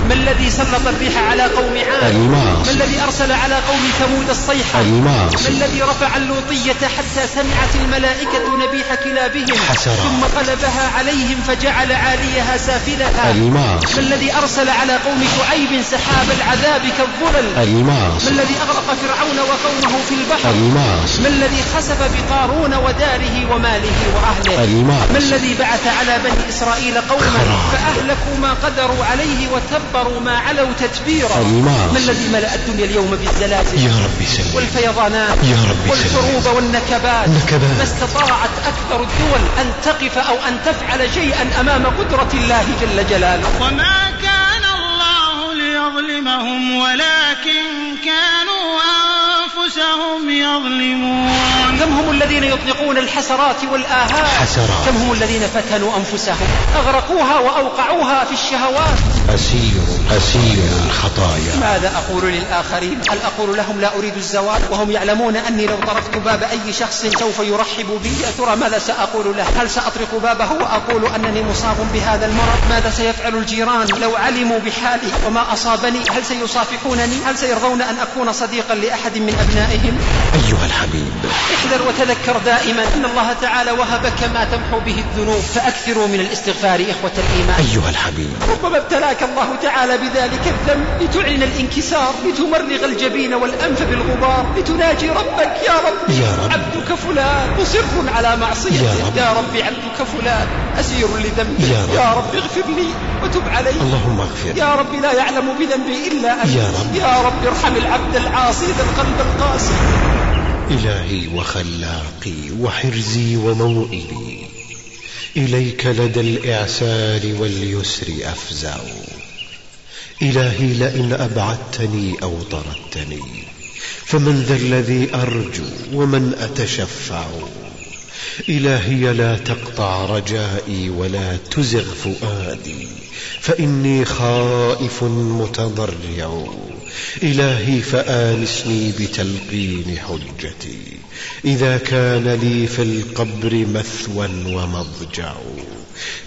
ما الذي سلط الريح على قوم عاد المعاصي. ما الذي أرسل على قوم ثمود الصيحة المعاصي. ما الذي رفع اللوطية حتى سمعت الملائكة نبيح كلابهم حسرات. ثم قلبها عليهم فجعل عاليها سافلها المعاصي. ما الذي أرسل على قوم شعيب سحاب العذاب كالظلل ما الذي أغرق فرعون وقومه في البحر المعاصي ما الذي خسف بقارون وداره وماله وأهله المعاصي. ما الذي بعث على بني إسرائيل قوما. فأهلكوا ما قدروا عليه وتبروا ما علوا تتبيرا المعاصي. ما الذي ملأ الدنيا اليوم بالزلازل يا رب سلم والفيضانات يا رب والحروب. والنكبات نكبات. ما استطاعت أكثر الدول أن تقف أو أن تفعل شيئا أمام قدرة الله جل جلاله وما كان الله ليظلمهم ولكن كانوا أنفسهم يظلمون. كم هم الذين يطلقون الحسرات والآهات؟ حسرات. كم هم الذين فتنوا أنفسهم؟ أغرقوها وأوقعوها في الشهوات. أسير أسير الخطايا. ماذا أقول للآخرين؟ هل أقول لهم لا أريد الزواج وهم يعلمون أني لو طرقت باب أي شخص سوف يرحب بي؟ يا ترى ماذا سأقول له؟ هل سأطرق بابه وأقول أنني مصاب بهذا المرض؟ ماذا سيفعل الجيران لو علموا بحالي وما أصابني؟ هل سيصافحونني؟ هل سيرضون أن أكون صديقا لأحد من أبنائهم. أيها الحبيب. احذر وتذكر دائما أن الله تعالى وهبك ما تمحو به الذنوب فأكثروا من الاستغفار إخوة الإيمان. أيها الحبيب. ربما ابتلاك الله تعالى بذلك الذنب لتعلن الانكسار لتمرغ الجبين والأنف بالغبار لتناجي ربك يا رب يا رب. عبدك فلان مصر على معصيتك. يا. يا رب عبدك فلان. أسير لذنبي. يا رب. يا رب اغفر لي وتب علي. اللهم اغفر. يا رب لا يعلم بذنبي إلا أنت. يا رب. يا رب ارحم العبد العاصي ذا القلب القاسي. إلهي وخلاقي وحرزي وموئلي. إليك لدى الإعسار واليسر أفزع. إلهي لئن أبعدتني أو طردتني فمن ذا الذي أرجو ومن أتشفع. إلهي لا تقطع رجائي ولا تزغ فؤادي فإني خائف متضرع. إلهي فآنسني بتلقين حجتي إذا كان لي في القبر مثوى ومضجع.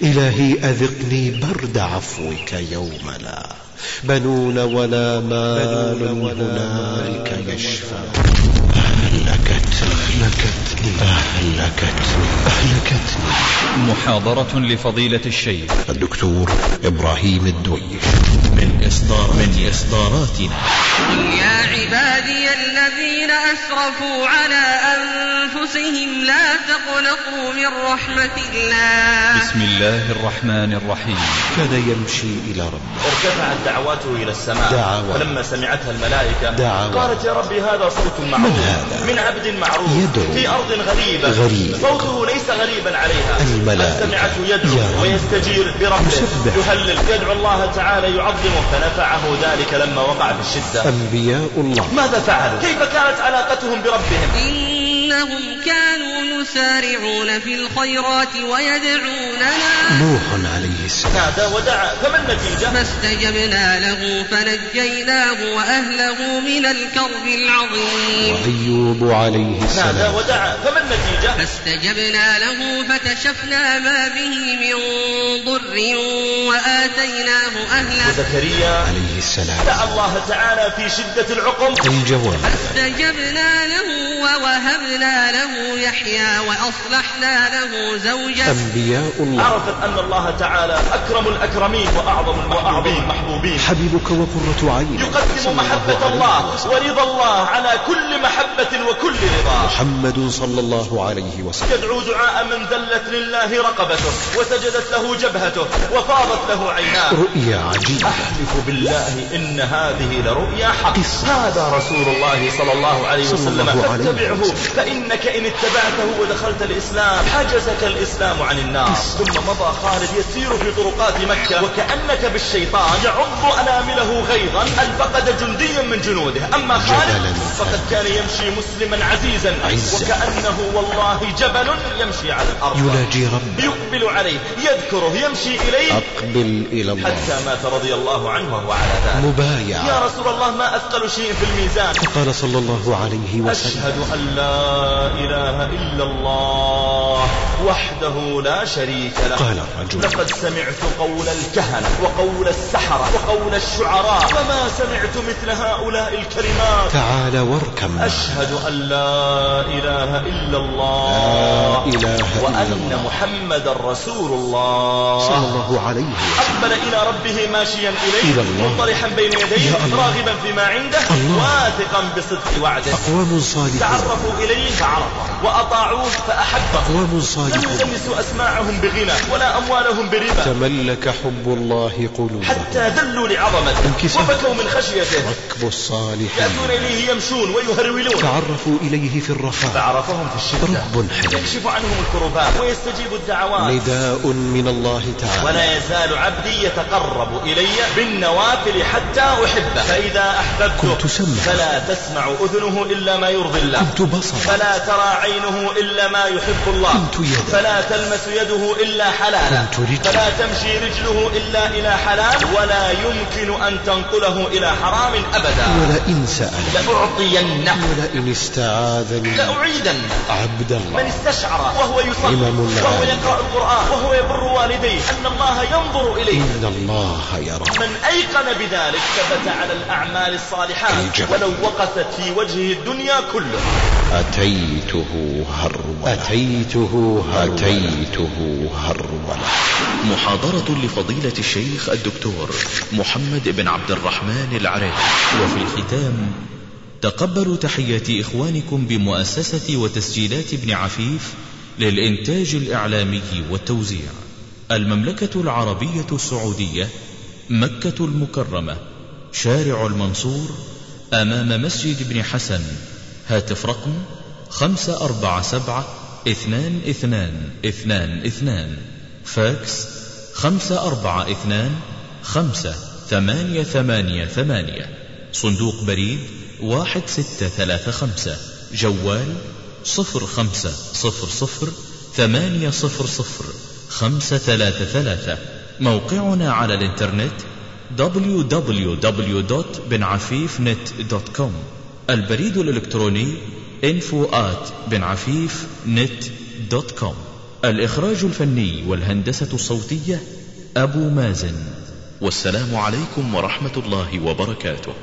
إلهي أذقني برد عفوك يوم لا بنون ولا مال هنالك يشفع أهلكتني أهلكتني أهلكتني أهلكتني محاضرة لفضيلة الشيخ. الدكتور إبراهيم الدويش من إصدارات من إصداراتنا. قل يا عبادي الذين أسرفوا على أنفسهم لا تقنطوا من رحمة الله بسم الله الرحمن الرحيم كان يمشي إلى ربه ارتفعت دعواته إلى السماء دعوة. فلما سمعتها الملائكة دعوة. قالت يا ربي هذا صوت معروف من هذا؟ من عبد معروف يدعو. في أرض غريبة غريب. صوته ليس غريبا عليها الملائكة. سمعته يدعو يا رب. ويستجير بربه. يهلل يدعو الله تعالى يعظمه فنفعه ذلك لما وقع في الشدة أنبياء الله ماذا فعلوا كيف كانت علاقتهم بربهم إنهم كانوا يسارعون في الخيرات ويدعوننا. نوح عليه السلام. نادى ودعا فما النتيجة فاستجبنا له فنجيناه وأهله من الكرب العظيم. وأيوب عليه نادى السلام ودعا فما النتيجة فاستجبنا له فكشفنا ما به من ضر وآتيناه أهله. وزكريا عليه السلام. دعا الله تعالى في شدة العقم. الجواب فاستجبنا له ووهبنا له يحيى وأصلحنا له زوجه. أنبياء الله. عرفت أن الله تعالى أكرم الأكرمين وأعظم المحبوبين حبيبك وقرة عين. يقدم محبة الله. ورضا الله على كل محبة وكل رضا. محمد صلى الله عليه وسلم. يدعو دعاء من ذلت لله رقبته وسجدت له جبهته وفاضت له عيناه. رؤيا عجيبة. أحلف بالله إن هذه لرؤيا حق. هذا رسول الله صلى الله عليه وسلم فاتبعه وسلم. فإنك إن اتبعته ودخلت الإسلام حجزك الإسلام عن النار. ثم مضى خالد يسير في طرقات مكة وكأنك بالشيطان يعض أنامله غيظا أن فقد جنديا من جنوده. أما خالد فقد كان يمشي مسلما عزيزا. وكأنه والله جبل يمشي على الأرض. يناجي ربه. يقبل عليه يذكره يمشي إليه. أقبل إلى الله. حتى مات رضي الله عنه وهو على ذلك يا مبايع رسول الله ما أثقل شيء في الميزان؟ فقال صلى الله عليه وسلم. أشهد أن لا إله إلا الله وحده لا شريك له قال الرجل لقد سمعت قول الكهنة وقول السحرة وقول الشعراء فما سمعت مثل هؤلاء الكلمات تعال واركب معنا. أشهد أن لا إله إلا الله لا إله إلا وأن الله. محمدا رسول الله صلى الله عليه وسلم أقبل إلى ربه ماشيا إليه إلى الله. منطرحا بين يديه. راغبا فيما عنده الله. واثقا بصدق وعده أقوام صالحون تعرفوا إليه فعرفه وأطاعوه فأحبه لم صالحون يدنسوا أسماعهم بغنى ولا أموالهم بربا. تملك حب الله قلوبهم. حتى ذلوا لعظمته. وبكوا من خشيته. ركب الصالحين. يأتون إليه يمشون ويهرولون. تعرفوا إليه في الرخاء. فعرفهم في الشدة. رب حليم. يكشف عنهم الكربات ويستجيب الدعوات. نداء من الله تعالى. ولا يزال عبدي يتقرب إلي بالنوافل حتى أحبه. فإذا أحببته كنت سمعا. فلا تسمع أذنه إلا ما يرضي الله. كنت بصرا فلا ترى عينه إلا ما يحب الله. فلا تلمس يده إلا حلالا. فلا تمشي رجله إلا إلى حلال. ولا يمكن أن تنقله إلى حرام أبدا. ولئن سأل لأعطينه. ولئن استعاذني. لأعيدن عبد من الله استشعر وهو يصلي وهو. يقرأ القرآن وهو يبر والديه أن الله ينظر إليه. إن الله يرى. من أيقن بذلك ثبت على الأعمال الصالحات الجبل. ولو وقفت في وجهه الدنيا كله. أتيته هرولا أتيته هرولا أتيته هرولا محاضرة لفضيلة الشيخ الدكتور محمد بن عبد الرحمن العريف وفي الختام تقبلوا تحيات إخوانكم بمؤسسة وتسجيلات ابن عفيف للإنتاج الإعلامي والتوزيع. المملكة العربية السعودية مكة المكرمة شارع المنصور أمام مسجد ابن حسن. هاتف رقم خمسة أربعة سبعة اثنان اثنان اثنان. اثنان فاكس خمسة أربعة اثنان خمسة ثمانية ثمانية ثمانية. صندوق بريد واحد ستة ثلاثة خمسة. جوال صفر خمسة صفر صفر ثمانية صفر صفر. خمسة ثلاثة ثلاثة. موقعنا على الإنترنت www.benafifnet.com البريد الإلكتروني info الإخراج الفني والهندسة الصوتية أبو مازن. والسلام عليكم ورحمة الله وبركاته.